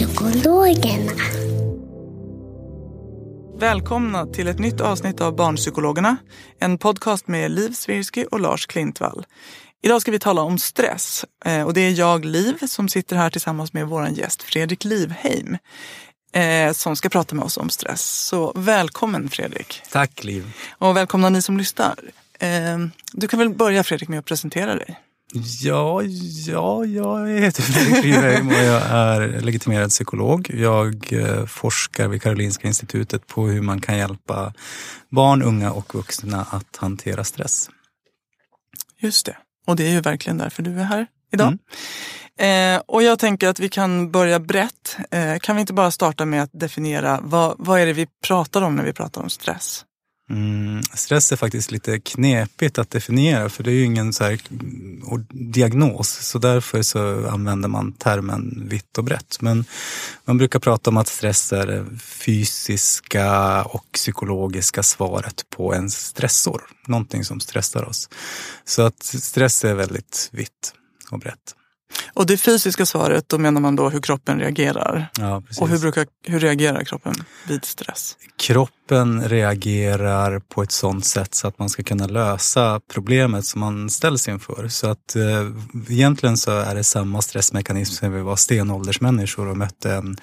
Barnpsykologerna. Välkomna till ett nytt avsnitt av Barnpsykologerna. En podcast med Liv Svirsky och Lars Klintvall. Idag ska vi tala om stress. Eh, Och det är jag, Liv, som sitter här tillsammans med vår gäst Fredrik Livheim. eh, Som ska prata med oss om stress. Så välkommen Fredrik. Tack Liv. Och välkomna ni som lyssnar. Eh, Du kan väl börja Fredrik med att presentera dig. Ja, ja, jag heter Fredrik Livheim och jag är legitimerad psykolog. Jag eh, forskar vid Karolinska institutet på hur man kan hjälpa barn, unga och vuxna att hantera stress. Just det. Och det är ju verkligen därför du är här idag. Eh, och jag tänker att vi kan börja brett. Eh, kan vi inte bara starta med att definiera vad, vad är det vi pratar om när vi pratar om stress? Mm, stress är faktiskt lite knepigt att definiera för det är ju ingen så här diagnos. Så därför så använder man termen vitt och brett. Men man brukar prata om att stress är det fysiska och psykologiska svaret på en stressor. Någonting som stressar oss. Så att stress är väldigt vitt och brett. Och det fysiska svaret, då menar man då hur kroppen reagerar. Ja. Och hur, brukar, hur reagerar kroppen vid stress? kroppen reagerar på ett sådant sätt så att man ska kunna lösa problemet som man ställs inför. Så att eh, egentligen så är det samma stressmekanism som vi var stenåldersmänniskor och mötte en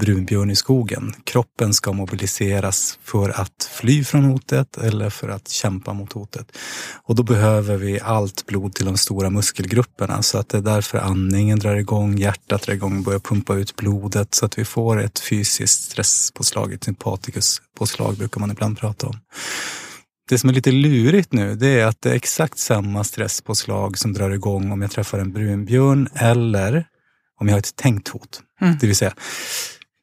brunbjörn i skogen. Kroppen ska mobiliseras för att fly från hotet eller för att kämpa mot hotet. Och då behöver vi allt blod till de stora muskelgrupperna så att det är därför andningen drar igång, hjärtat drar igång, börjar pumpa ut blodet så att vi får ett fysiskt stresspåslag, ett sympatikuspåslag brukar man ibland prata om. Det som är lite lurigt nu det är att det är exakt samma stresspåslag som drar igång om jag träffar en brunbjörn eller om jag har ett tänkt hot. Det vill säga,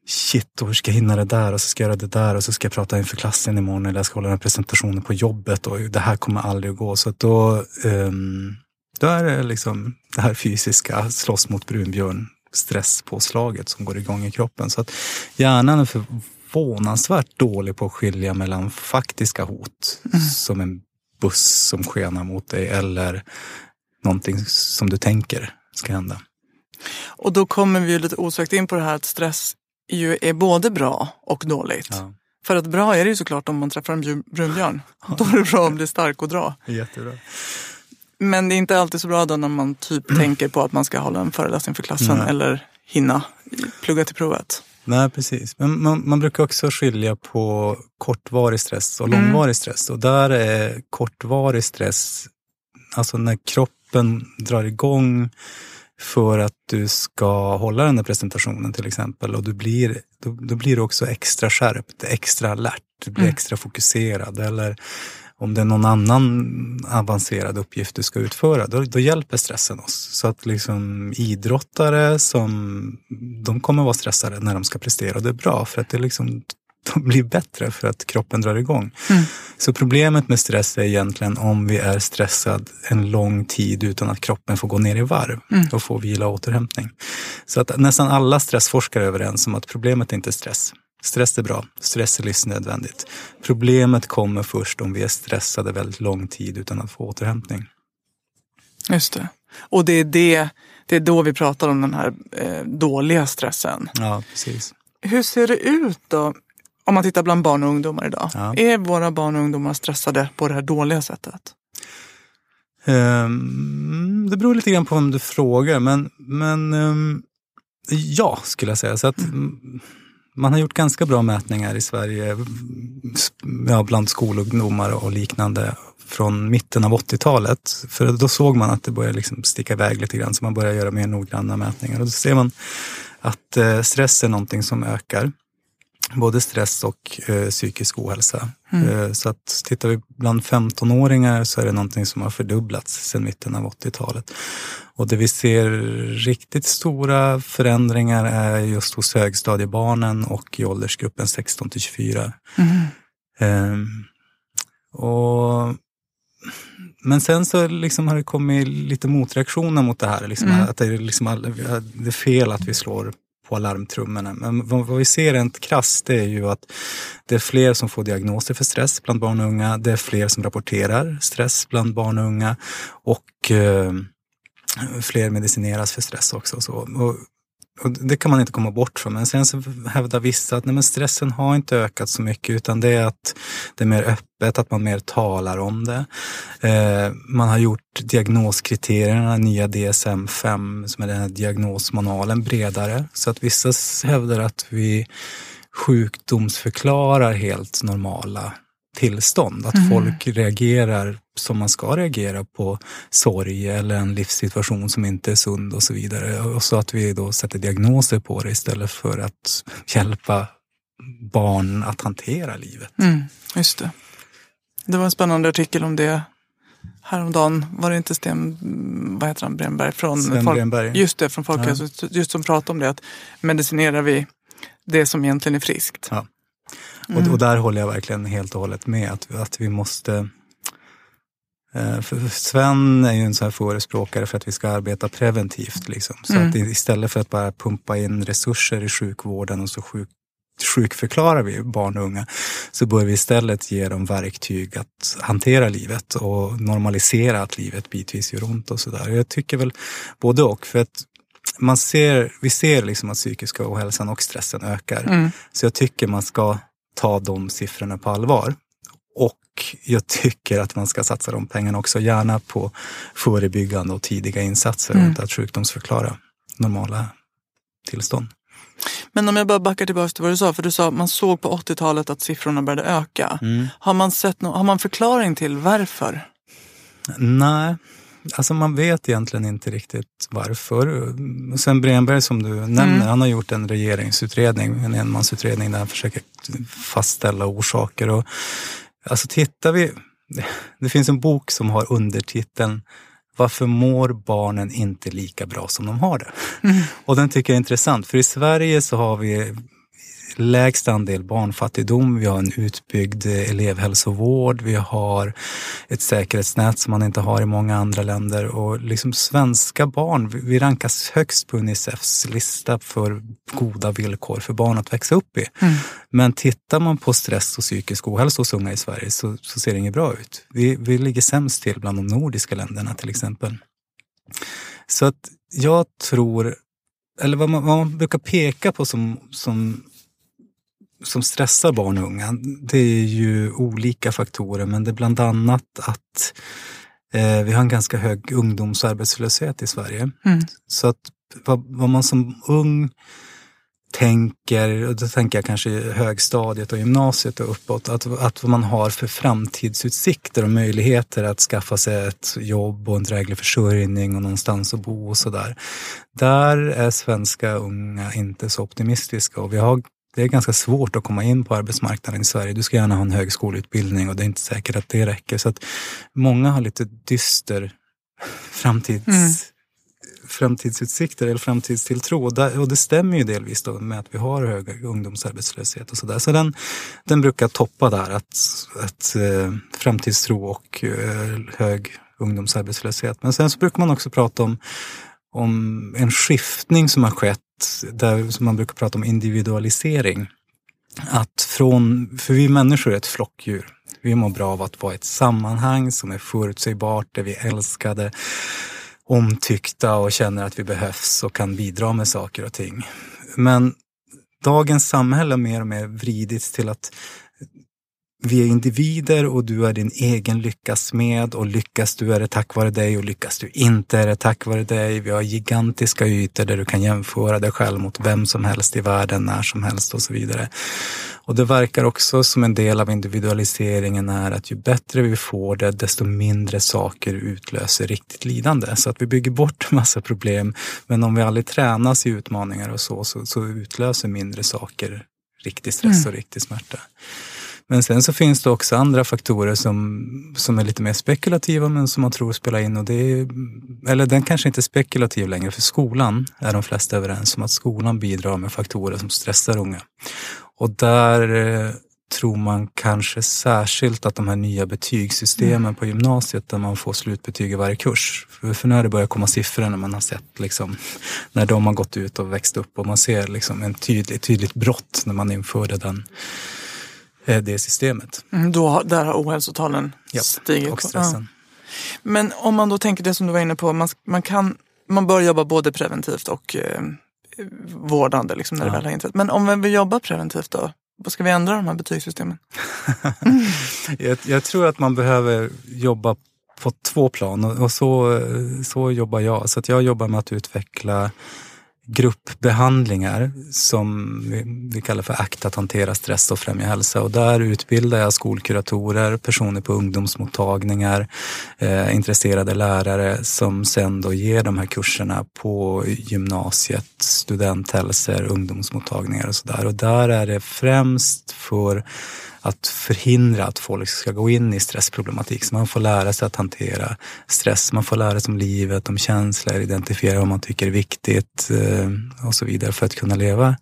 shit, och hur ska jag hinna det där och så ska jag göra det där och så ska jag prata inför klassen imorgon eller jag ska hålla den här presentationen på jobbet och det här kommer aldrig att gå. Så då, ehm, då är det liksom det här fysiska slåss mot brunbjörn stresspåslaget som går igång i kroppen. Så att hjärnan är förvånansvärt dålig på att skilja mellan faktiska hot som en buss som skenar mot dig eller någonting som du tänker ska hända. Och då kommer vi lite osökt in på det här att stress ju är både bra och dåligt. Ja. För att bra är det ju såklart om man träffar en brunbjörn. Då är det bra att bli stark och dra. Jättebra. Men det är inte alltid så bra då när man typ tänker på att man ska hålla en föreläsning för klassen Nej. eller hinna plugga till provet. Nej, precis. Men man, man brukar också skilja på kortvarig stress och långvarig stress. Och där är kortvarig stress, alltså när kroppen drar igång för att du ska hålla den här presentationen till exempel. Och du blir, då, då blir du också extra skärpt, extra alert, du blir extra fokuserad. Eller om det är någon annan avancerad uppgift du ska utföra, då, då hjälper stressen oss. Så att liksom idrottare som, de kommer vara stressade när de ska prestera och det är bra för att det liksom de blir bättre för att kroppen drar igång. Så problemet med stress är egentligen om vi är stressad en lång tid utan att kroppen får gå ner i varv och få vila och återhämtning. Så att nästan alla stressforskare är överens om att problemet är inte stress. Stress är bra, stress är livsnödvändigt. Problemet kommer först om vi är stressade väldigt lång tid utan att få återhämtning. Just det. Och det är, det, det är då vi pratar om den här eh, dåliga stressen. Ja, precis. hur ser det ut då? Om man tittar bland barn och ungdomar idag. Ja. Är våra barn och ungdomar stressade på det här dåliga sättet? Ehm, det beror lite grann på vem du frågar, men, men ehm, ja, skulle jag säga. Så att, mm. Man har gjort ganska bra mätningar i Sverige ja, bland skolungdomar och liknande från mitten av 80-talet. För då såg man att det började liksom sticka iväg lite grann, så man började göra mer noggranna mätningar. Och då ser man att eh, stress är någonting som ökar. Både stress och eh, psykisk ohälsa. Eh, så att tittar vi bland 15-åringar så är det någonting som har fördubblats sedan mitten av 80-talet. Och det vi ser riktigt stora förändringar är just hos högstadiebarnen och i åldersgruppen 16 till 24. Ehm, och men sen så liksom har det kommit lite motreaktioner mot det här. Liksom, Att det är, liksom, all- det är fel att vi slår på alarmtrummorna. Men vad, vad vi ser rent krasst det är ju att det är fler som får diagnoser för stress bland barn och unga. Det är fler som rapporterar stress bland barn och unga. Och eh, fler medicineras för stress också. Och så. Och, och det kan man inte komma bort från. Men sen så hävdar vissa att nej, men stressen har inte ökat så mycket utan det är att det är mer öppet, att man mer talar om det. Eh, man har gjort diagnoskriterierna, nya DSM-5, som är den här diagnosmanualen, bredare. Så att vissa hävdar att vi sjukdomsförklarar helt normala tillstånd. Att folk reagerar som man ska reagera på sorg eller en livssituation som inte är sund och så vidare. Och så att vi då sätter diagnoser på det istället för att hjälpa barn att hantera livet. Mm, just det. Det var en spännande artikel om det häromdagen. Var det inte Sten, vad heter han, Bremberg? Från Sven Bremberg. Just det, från Folkhälsan. Just som pratade om det, att medicinerar vi det som egentligen är friskt. Ja. Och, och där håller jag verkligen helt och hållet med. Att, att vi måste... eh, För Sven är ju en sån här förespråkare för att vi ska arbeta preventivt. Liksom. Så att istället för att bara pumpa in resurser i sjukvården och så sjuk, sjukförklarar vi barn och unga så bör vi istället ge dem verktyg att hantera livet och normalisera att livet bitvis gör ont och sådär. Jag tycker väl både och. För att man ser, vi ser liksom att psykiska ohälsan och stressen ökar. Så jag tycker man ska ta de siffrorna på allvar. Och jag tycker att man ska satsa de pengarna också gärna på förebyggande och tidiga insatser och inte att sjukdomsförklara normala tillstånd. Men om jag bara backar tillbaka till vad du sa, för du sa att man såg på 80-talet att siffrorna började öka. Mm. Har man sett no- har man förklaring till varför? Nej, alltså man vet egentligen inte riktigt varför. Sen Bremberg som du nämner, han har gjort en regeringsutredning, en enmansutredning där han försöker fastställa orsaker. Och, alltså tittar vi, det finns en bok som har undertiteln Varför mår barnen inte lika bra som de har det? Och den tycker jag är intressant, för i Sverige så har vi lägst andel barnfattigdom, vi har en utbyggd eh, elevhälsovård, vi har ett säkerhetsnät som man inte har i många andra länder och liksom svenska barn, vi- rankas högst på Unicefs lista för goda villkor för barn att växa upp i. Men tittar man på stress och psykisk ohälsa hos unga i Sverige så, så ser det inget bra ut. Vi, vi ligger sämst till bland de nordiska länderna till exempel. Så att jag tror, eller vad man, vad man brukar peka på som, som som stressar barn och unga, det är ju olika faktorer, men det är bland annat att eh, vi har en ganska hög ungdomsarbetslöshet i Sverige. Så att vad, vad man som ung tänker, och då tänker jag kanske högstadiet och gymnasiet och uppåt, att, att vad man har för framtidsutsikter och möjligheter att skaffa sig ett jobb och en dräglig försörjning och någonstans att bo och sådär. Där är svenska unga inte så optimistiska och vi har det är ganska svårt att komma in på arbetsmarknaden i Sverige. Du ska gärna ha en högskoleutbildning och det är inte säkert att det räcker. Så att många har lite dyster framtids, framtidsutsikter eller framtidstilltro. Och, där, och det stämmer ju delvis då med att vi har hög ungdomsarbetslöshet och sådär. Så den, den brukar toppa där, att, att eh, framtidstro och eh, hög ungdomsarbetslöshet. Men sen så brukar man också prata om, om en skiftning som har skett, där som man brukar prata om individualisering. Att från, för vi människor är ett flockdjur. Vi mår bra av att vara i ett sammanhang som är förutsägbart, där vi är älskade, omtyckta och känner att vi behövs och kan bidra med saker och ting. Men dagens samhälle mer och mer vridits till att vi är individer och du är din egen lyckas med och lyckas du är det tack vare dig och lyckas du inte är det tack vare dig. Vi har gigantiska ytor där du kan jämföra dig själv mot vem som helst i världen när som helst och så vidare. Och det verkar också som en del av individualiseringen är att ju bättre vi får det, desto mindre saker utlöser riktigt lidande. Så att vi bygger bort massa problem. Men om vi aldrig tränas i utmaningar och så, så, så utlöser mindre saker riktig stress mm. och riktig smärta. Men sen så finns det också andra faktorer som, som är lite mer spekulativa men som man tror spelar in. Och det är, eller den kanske inte är spekulativ längre för skolan är de flesta överens om att skolan bidrar med faktorer som stressar unga. Och där eh, tror man kanske särskilt att de här nya betygssystemen mm. på gymnasiet där man får slutbetyg i varje kurs. För, nu har det börjat komma siffror när man har sett liksom, när de har gått ut och växt upp och man ser liksom en tydlig, tydligt brott när man införde den det systemet. Mm, då, där har ohälsotalen Japp, stigit? och stressen. Ja. Men om man då tänker det som du var inne på, man, man, kan, man bör jobba både preventivt och eh, vårdande liksom, när ja. det väl har inträtt. Men om vi jobbar preventivt då? Ska vi ändra de här betygssystemen? jag, jag, tror att man behöver jobba på två plan och, och så, så jobbar jag. Så att jag jobbar med att utveckla gruppbehandlingar som vi kallar för ACT, att hantera stress och främja hälsa. Och där utbildar jag skolkuratorer, personer på ungdomsmottagningar, eh, intresserade lärare som sen då ger de här kurserna på gymnasiet, studenthälsor, ungdomsmottagningar och sådär. Och där är det främst för att förhindra att folk ska gå in i stressproblematik. Så man får lära sig att hantera stress, man får lära sig om livet, om känslor, identifiera vad man tycker är viktigt eh, och så vidare för att kunna leva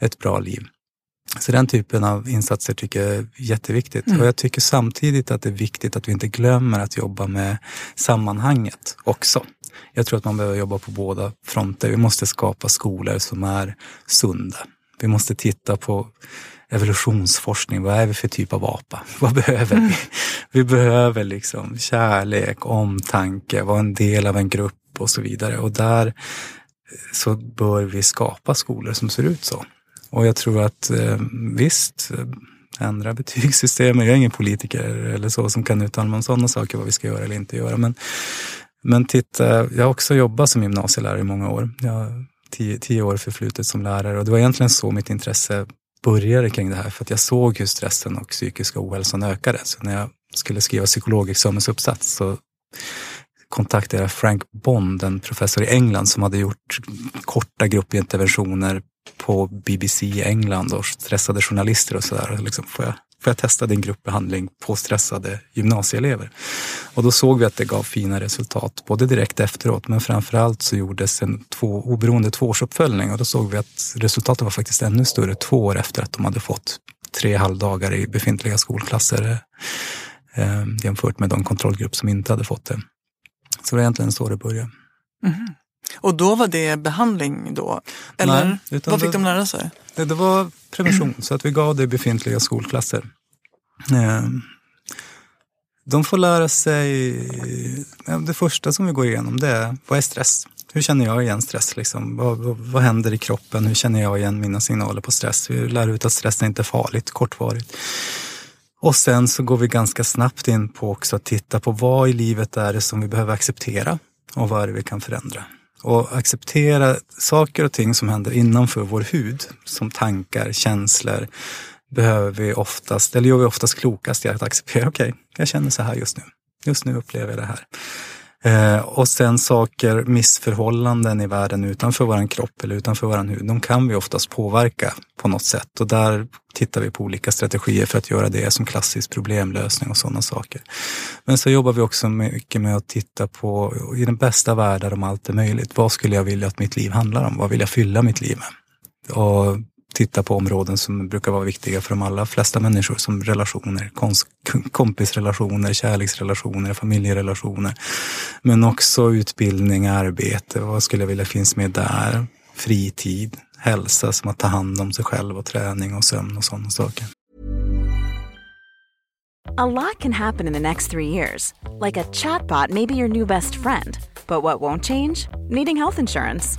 ett bra liv. Så den typen av insatser tycker jag är jätteviktigt. Mm. Och jag tycker samtidigt att det är viktigt att vi inte glömmer att jobba med sammanhanget också. Jag tror att man behöver jobba på båda fronter. Vi måste skapa skolor som är sunda. Vi måste titta på evolutionsforskning. Vad är vi för typ av apa? Vad behöver vi? Vi behöver liksom kärlek, omtanke, vara en del av en grupp och så vidare. Och där eh, så bör vi skapa skolor som ser ut så. Och jag tror att eh, visst, eh, ändra betygssystemet. Jag är ingen politiker eller så som kan uttala mig om sådana saker, vad vi ska göra eller inte göra. Men, men titta, jag har också jobbat som gymnasielärare i många år. Jag har tio, tio år förflutet som lärare och det var egentligen så mitt intresse började kring det här för att jag såg hur stressen och psykiska ohälsan ökade. Så när jag skulle skriva psykologexamensuppsats så kontaktade jag Frank Bond, en professor i England som hade gjort korta gruppinterventioner på BBC i England och stressade journalister och sådär. Liksom, får, jag, får jag testa din gruppbehandling på stressade gymnasieelever? Och då såg vi att det gav fina resultat, både direkt efteråt men framförallt så gjordes en två, oberoende tvåårsuppföljning och då såg vi att resultatet var faktiskt ännu större två år efter att de hade fått tre halvdagar i befintliga skolklasser eh, jämfört med de kontrollgrupp som inte hade fått det. Så det var egentligen så det började. Mm. Och då var det behandling då? Eller Nej, vad fick det, de lära sig? Det, det var prevention, så att vi gav det befintliga skolklasser. Eh, de får lära sig, det första som vi går igenom det är, vad är stress? Hur känner jag igen stress? Liksom? Vad, vad, vad, händer i kroppen? Hur känner jag igen mina signaler på stress? Vi lär ut att stress är inte är farligt, kortvarigt. Och sen så går vi ganska snabbt in på också att titta på vad i livet är det som vi behöver acceptera och vad är det vi kan förändra. Och acceptera saker och ting som händer innanför vår hud, som tankar, känslor, behöver vi oftast, eller gör vi oftast klokast i att acceptera, okej, okay, jag känner så här just nu. Just nu upplever jag det här. Eh, och sen saker, missförhållanden i världen utanför våran kropp eller utanför våran hud, de kan vi oftast påverka på något sätt. Och där tittar vi på olika strategier för att göra det som klassisk problemlösning och sådana saker. Men så jobbar vi också mycket med att titta på, i den bästa världen om allt är möjligt, vad skulle jag vilja att mitt liv handlar om? Vad vill jag fylla mitt liv med? Och titta på områden som brukar vara viktiga för de allra flesta människor som relationer, kompisrelationer, kärleksrelationer, familjerelationer. Men också utbildning, arbete, vad skulle jag vilja finns med där? Fritid, hälsa som att ta hand om sig själv och träning och sömn och sådana saker. A lot can happen in the next three years. Like a chatbot maybe your new best friend. But what won't change? Needing health insurance.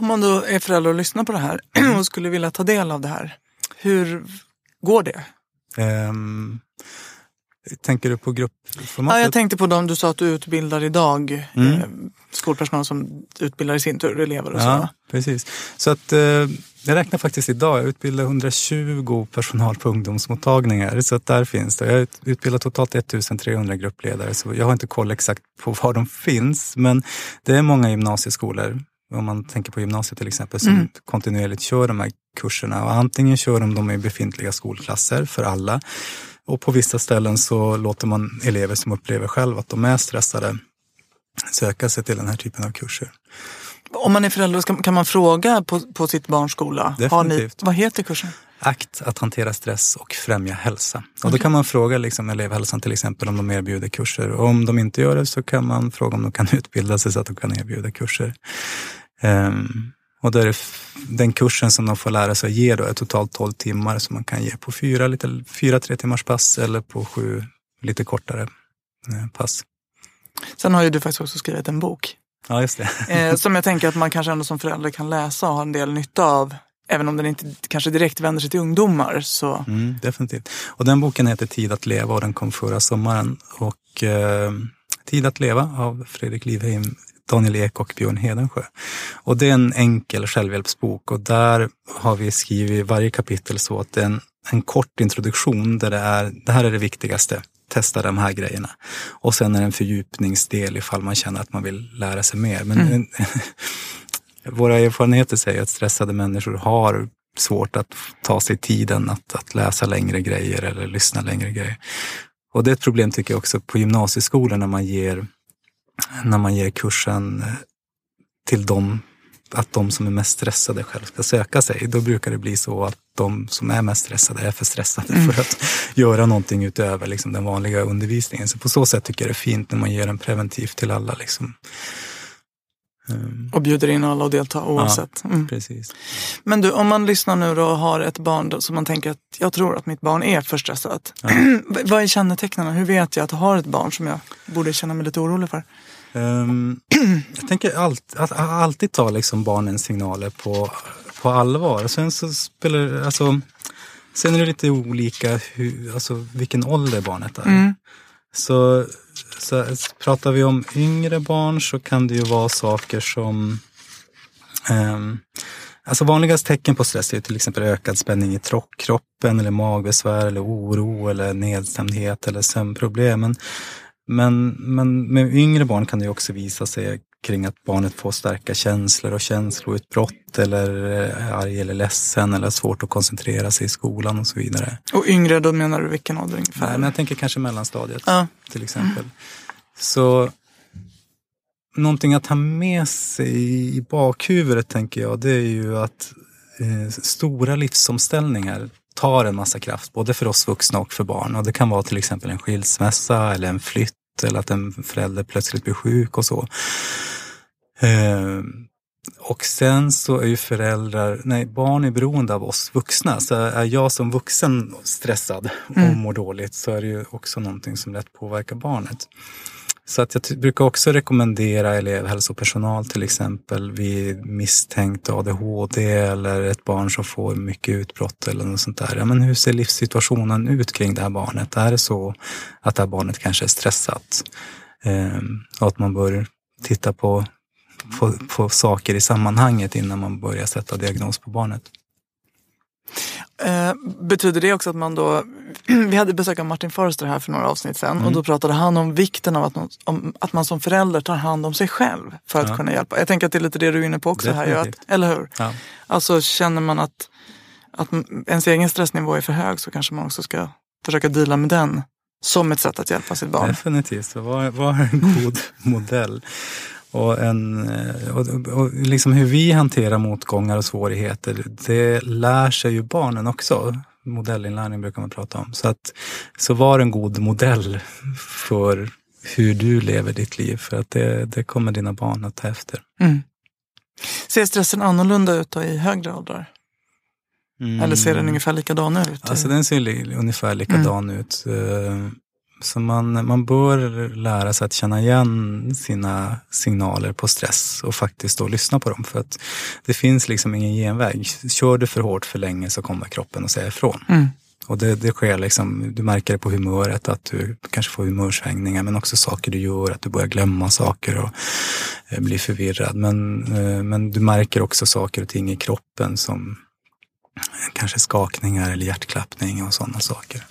Om man då är förälder och lyssnar på det här och skulle vilja ta del av det här, hur går det? Ehm, tänker du på gruppformatet? Ja, jag tänkte på dem du sa att du utbildar idag, Mm. eh, skolpersonal som utbildar i sin tur elever och så. Ja, precis. Så att eh, jag räknar faktiskt idag, jag utbildar 120 personal på ungdomsmottagningar. Så att där finns det. Jag har ut- utbildat totalt 1300 gruppledare. Så jag har inte koll exakt på var de finns. Men det är många gymnasieskolor, om man tänker på gymnasiet till exempel, som Mm. kontinuerligt kör de här kurserna. Och antingen kör de dem i befintliga skolklasser för alla. Och på vissa ställen så låter man elever som upplever själv att de är stressade söka sig till den här typen av kurser. Om man är förälder kan man fråga på, på sitt barns skola. Har ni, Definitivt. vad heter kursen? Akt att hantera stress och främja hälsa. Och då kan man fråga liksom elevhälsan till exempel om de erbjuder kurser. Och om de inte gör det så kan man fråga om de kan utbilda sig så att de kan erbjuda kurser. Ehm, och då är det den kursen som de får lära sig ge då är totalt 12 timmar som man kan ge på fyra, lite, fyra tre timmars pass eller på sju lite kortare eh, pass. Sen har ju du faktiskt också skrivit en bok. Ja, just det. Eh, som jag tänker att man kanske ändå som förälder kan läsa och ha en del nytta av. Även om den inte kanske direkt vänder sig till ungdomar. Så Mm, definitivt. Och den boken heter Tid att leva och den kom förra sommaren. Och eh, Tid att leva av Fredrik Livheim, Daniel Ek och Björn Hedensjö. Och det är en enkel självhjälpsbok och där har vi skrivit varje kapitel så att det är en, en kort introduktion där det är, det här är det viktigaste. Testa de här grejerna. Och sen är det en fördjupningsdel ifall man känner att man vill lära sig mer. Men våra erfarenheter säger att stressade människor har svårt att ta sig tiden att, att läsa längre grejer eller lyssna längre grejer. Och det är ett problem tycker jag också på gymnasieskolan när man ger, när man ger kursen eh, till dem, att de som är mest stressade själv ska söka sig. Då brukar det bli så att de som är mest stressade är för stressade för att göra någonting utöver liksom, den vanliga undervisningen. Så på så sätt tycker jag det är fint när man ger den preventivt till alla. Liksom. Ehm, och bjuder in alla att delta oavsett. Mm. Precis. Men du, om man lyssnar nu då och har ett barn då, som man tänker att jag tror att mitt barn är för stressat. V- Vad är kännetecknen? Hur vet jag att jag har ett barn som jag borde känna mig lite orolig för? Ehm, jag tänker allt, att, alltid ta liksom barnens signaler på, på allvar. Sen så spelar alltså, sen är det lite olika hur, alltså, vilken ålder barnet är. Mm. Så, så pratar vi om yngre barn så kan det ju vara saker som um, Alltså vanligast tecken på stress är till exempel ökad spänning i kroppen eller magbesvär eller oro eller nedstämdhet eller sömnproblem. Men, men, men med yngre barn kan det ju också visa sig kring att barnet får starka känslor och känsloutbrott eller är arg eller ledsen eller svårt att koncentrera sig i skolan och så vidare. Och yngre, då menar du vilken ålder ungefär? Nej, men jag tänker kanske mellanstadiet Ja. till exempel. Så någonting att ha med sig i bakhuvudet tänker jag, det är ju att eh, stora livsomställningar tar en massa kraft, både för oss vuxna och för barn. Och det kan vara till exempel en skilsmässa eller en flytt eller att en förälder plötsligt blir sjuk och så. Eh, och sen så är ju föräldrar, nej barn är beroende av oss vuxna. Så är jag som vuxen stressad och Mm. mår dåligt så är det ju också någonting som lätt påverkar barnet. Så att jag brukar också rekommendera elevhälsopersonal till exempel vid misstänkt ADHD eller ett barn som får mycket utbrott eller något sånt där. Ja, men hur ser livssituationen ut kring det här barnet? Är det så att det här barnet kanske är stressat? Ehm, och att man bör titta på, på, på saker i sammanhanget innan man börjar sätta diagnos på barnet. Eh, betyder det också att man då, vi hade besök av Martin Forrester här för några avsnitt sedan och då pratade han om vikten av att man, om, att man som förälder tar hand om sig själv för att Ja. kunna hjälpa. Jag tänker att det är lite det du är inne på också här, ju, att, Definitivt. eller hur? Ja. Alltså känner man att, att ens egen stressnivå är för hög så kanske man också ska försöka deala med den som ett sätt att hjälpa sitt barn. Definitivt, var, var en god modell. Och, en, eh, och, och liksom hur vi hanterar motgångar och svårigheter, det lär sig ju barnen också. Modellinlärning brukar man prata om. Så, att, så var en god modell för hur du lever ditt liv. För att det, det kommer dina barn att ta efter. Mm. Ser stressen annorlunda ut då i högre åldrar? Eller ser den ungefär likadan ut? Mm. Alltså den ser li, ungefär likadan ut. Så man, man bör lära sig att känna igen sina signaler på stress och faktiskt då lyssna på dem. För att det finns liksom ingen genväg. Kör du för hårt för länge så kommer kroppen att säga ifrån. Mm. Och det, det sker liksom, du märker det på humöret, att du kanske får humörsvängningar, men också saker du gör, att du börjar glömma saker och eh, blir förvirrad. Men, eh, men du märker också saker och ting i kroppen som kanske skakningar eller hjärtklappning och sådana saker.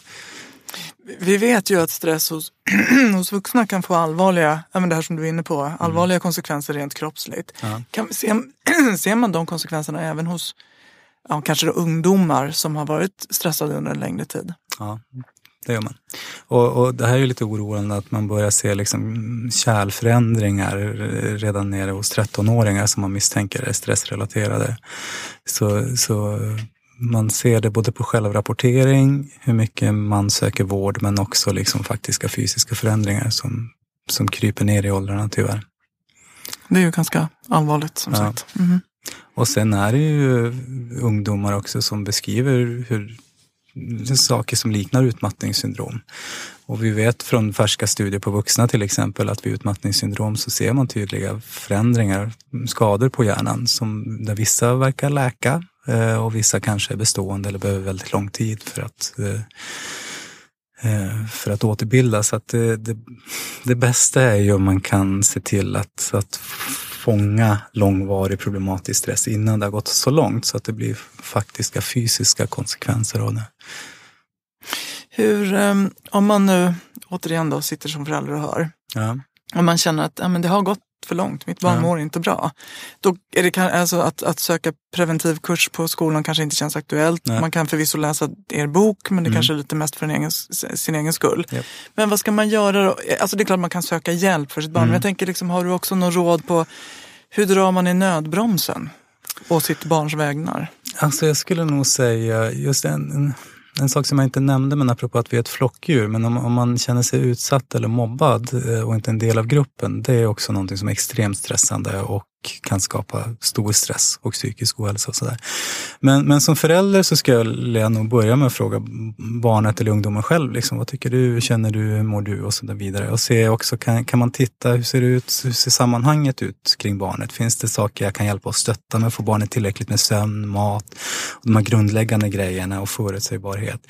Vi vet ju att stress hos, hos vuxna kan få allvarliga, ja, men det här som du är inne på, allvarliga konsekvenser rent kroppsligt. Ja. Kan, ser, ser man de konsekvenserna även hos ja, kanske då ungdomar som har varit stressade under en längre tid? Ja, det gör man. Och, och det här är ju lite oroande att man börjar se liksom kärlförändringar redan nere hos 13-åringar som man misstänker är stressrelaterade. Så, så man ser det både på självrapportering, hur mycket man söker vård, men också liksom faktiska fysiska förändringar som, som kryper ner i åldrarna tyvärr. Det är ju ganska allvarligt som Ja. sagt. Mhm. Och sen är det ju ungdomar också som beskriver hur saker som liknar utmattningssyndrom. Och vi vet från färska studier på vuxna till exempel att vid utmattningssyndrom så ser man tydliga förändringar, skador på hjärnan som där vissa verkar läka och vissa kanske är bestående eller behöver väldigt lång tid för att eh, eh, för att återbilda. Så att det, det, det bästa är ju om man kan se till att, att fånga långvarig problematisk stress innan det har gått så långt så att det blir faktiska fysiska konsekvenser av det. Hur, om man nu återigen då sitter som förälder och hör, Ja. om man känner att ja, men det har gått för långt, mitt barn Ja. mår inte bra. Då är det alltså att, att söka preventiv kurs på skolan kanske inte känns aktuellt. Nej. Man kan förvisso läsa er bok men det Mm. kanske är lite mest för en egen, sin egen skull. Japp. Men vad ska man göra då? Alltså det är klart man kan söka hjälp för sitt barn Mm. men jag tänker liksom, har du också någon råd på hur drar man i nödbromsen på sitt barns vägnar? Alltså jag skulle nog säga just en, en, en sak som jag inte nämnde, men apropå att vi är ett flockdjur, men om, om man känner sig utsatt eller mobbad eh, och inte en del av gruppen, det är också någonting som är extremt stressande och kan skapa stor stress och psykisk ohälsa och sådär. Men, men som förälder så skulle jag nog börja med att fråga barnet eller ungdomen själv, liksom, vad tycker du, hur känner du, hur mår du och så där vidare. Och se också, kan, kan man titta, hur ser det ut, hur ser sammanhanget ut kring barnet? Finns det saker jag kan hjälpa och stötta med? Får barnet tillräckligt med sömn, mat, och de här grundläggande grejerna och förutsägbarhet.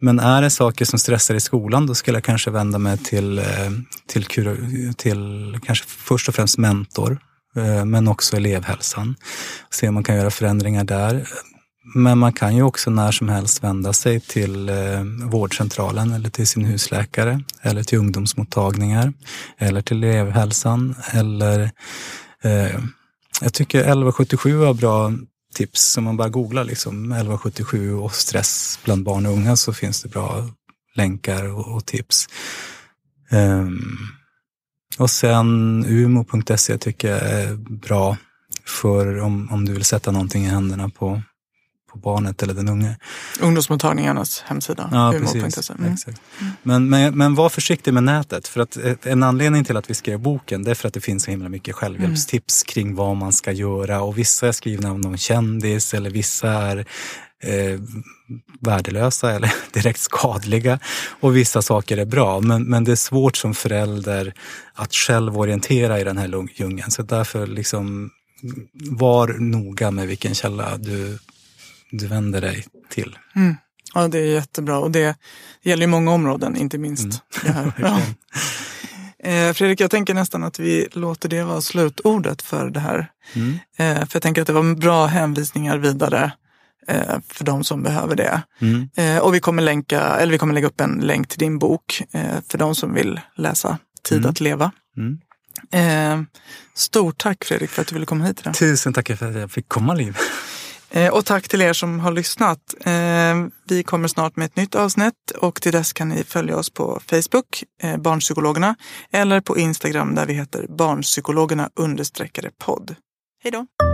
Men är det saker som stressar i skolan, då skulle jag kanske vända mig till, eh, till, till kanske först och främst mentor, Eh, men också elevhälsan. Se om man kan göra förändringar där. Men man kan ju också när som helst vända sig till eh, vårdcentralen eller till sin husläkare eller till ungdomsmottagningar eller till elevhälsan eller eh, jag tycker 1177 har bra tips. Om man bara googlar liksom 1177 och stress bland barn och unga så finns det bra länkar och, och tips. Ehm, och sen umo.se tycker jag är bra för om, om du vill sätta någonting i händerna på, på barnet eller den unge. Ungdomsmottagningarnas hemsida. Ja, precis. Mm. Exakt. Men, men, men var försiktig med nätet. För att eh, en anledning till att vi skrev boken det är för att det finns så himla mycket självhjälpstips kring vad man ska göra. Och vissa är skrivna av någon kändis eller vissa är eh, värdelösa eller direkt skadliga. Och vissa saker är bra. Men, men det är svårt som förälder att själv orientera i den här djungeln. Så därför liksom var noga med vilken källa du, du vänder dig till. Mm. Ja, det är jättebra och det gäller ju många områden, inte minst Mm. Ja. Eh, Fredrik, jag tänker nästan att vi låter det vara slutordet för det här. Mm. Eh, för jag tänker att det var bra hänvisningar vidare för de som behöver det. Mm. Eh, och vi kommer, länka, eller vi kommer lägga upp en länk till din bok eh, för de som vill läsa Tid Mm. att leva. Mm. Eh, stort tack Fredrik för att du ville komma hit idag. Tusen tack för att jag fick komma Liv. Eh, och tack till er som har lyssnat. Eh, vi kommer snart med ett nytt avsnitt och till dess kan ni följa oss på Facebook, eh, Barnpsykologerna, eller på Instagram där vi heter Barnpsykologerna understreckade podd. Hej då!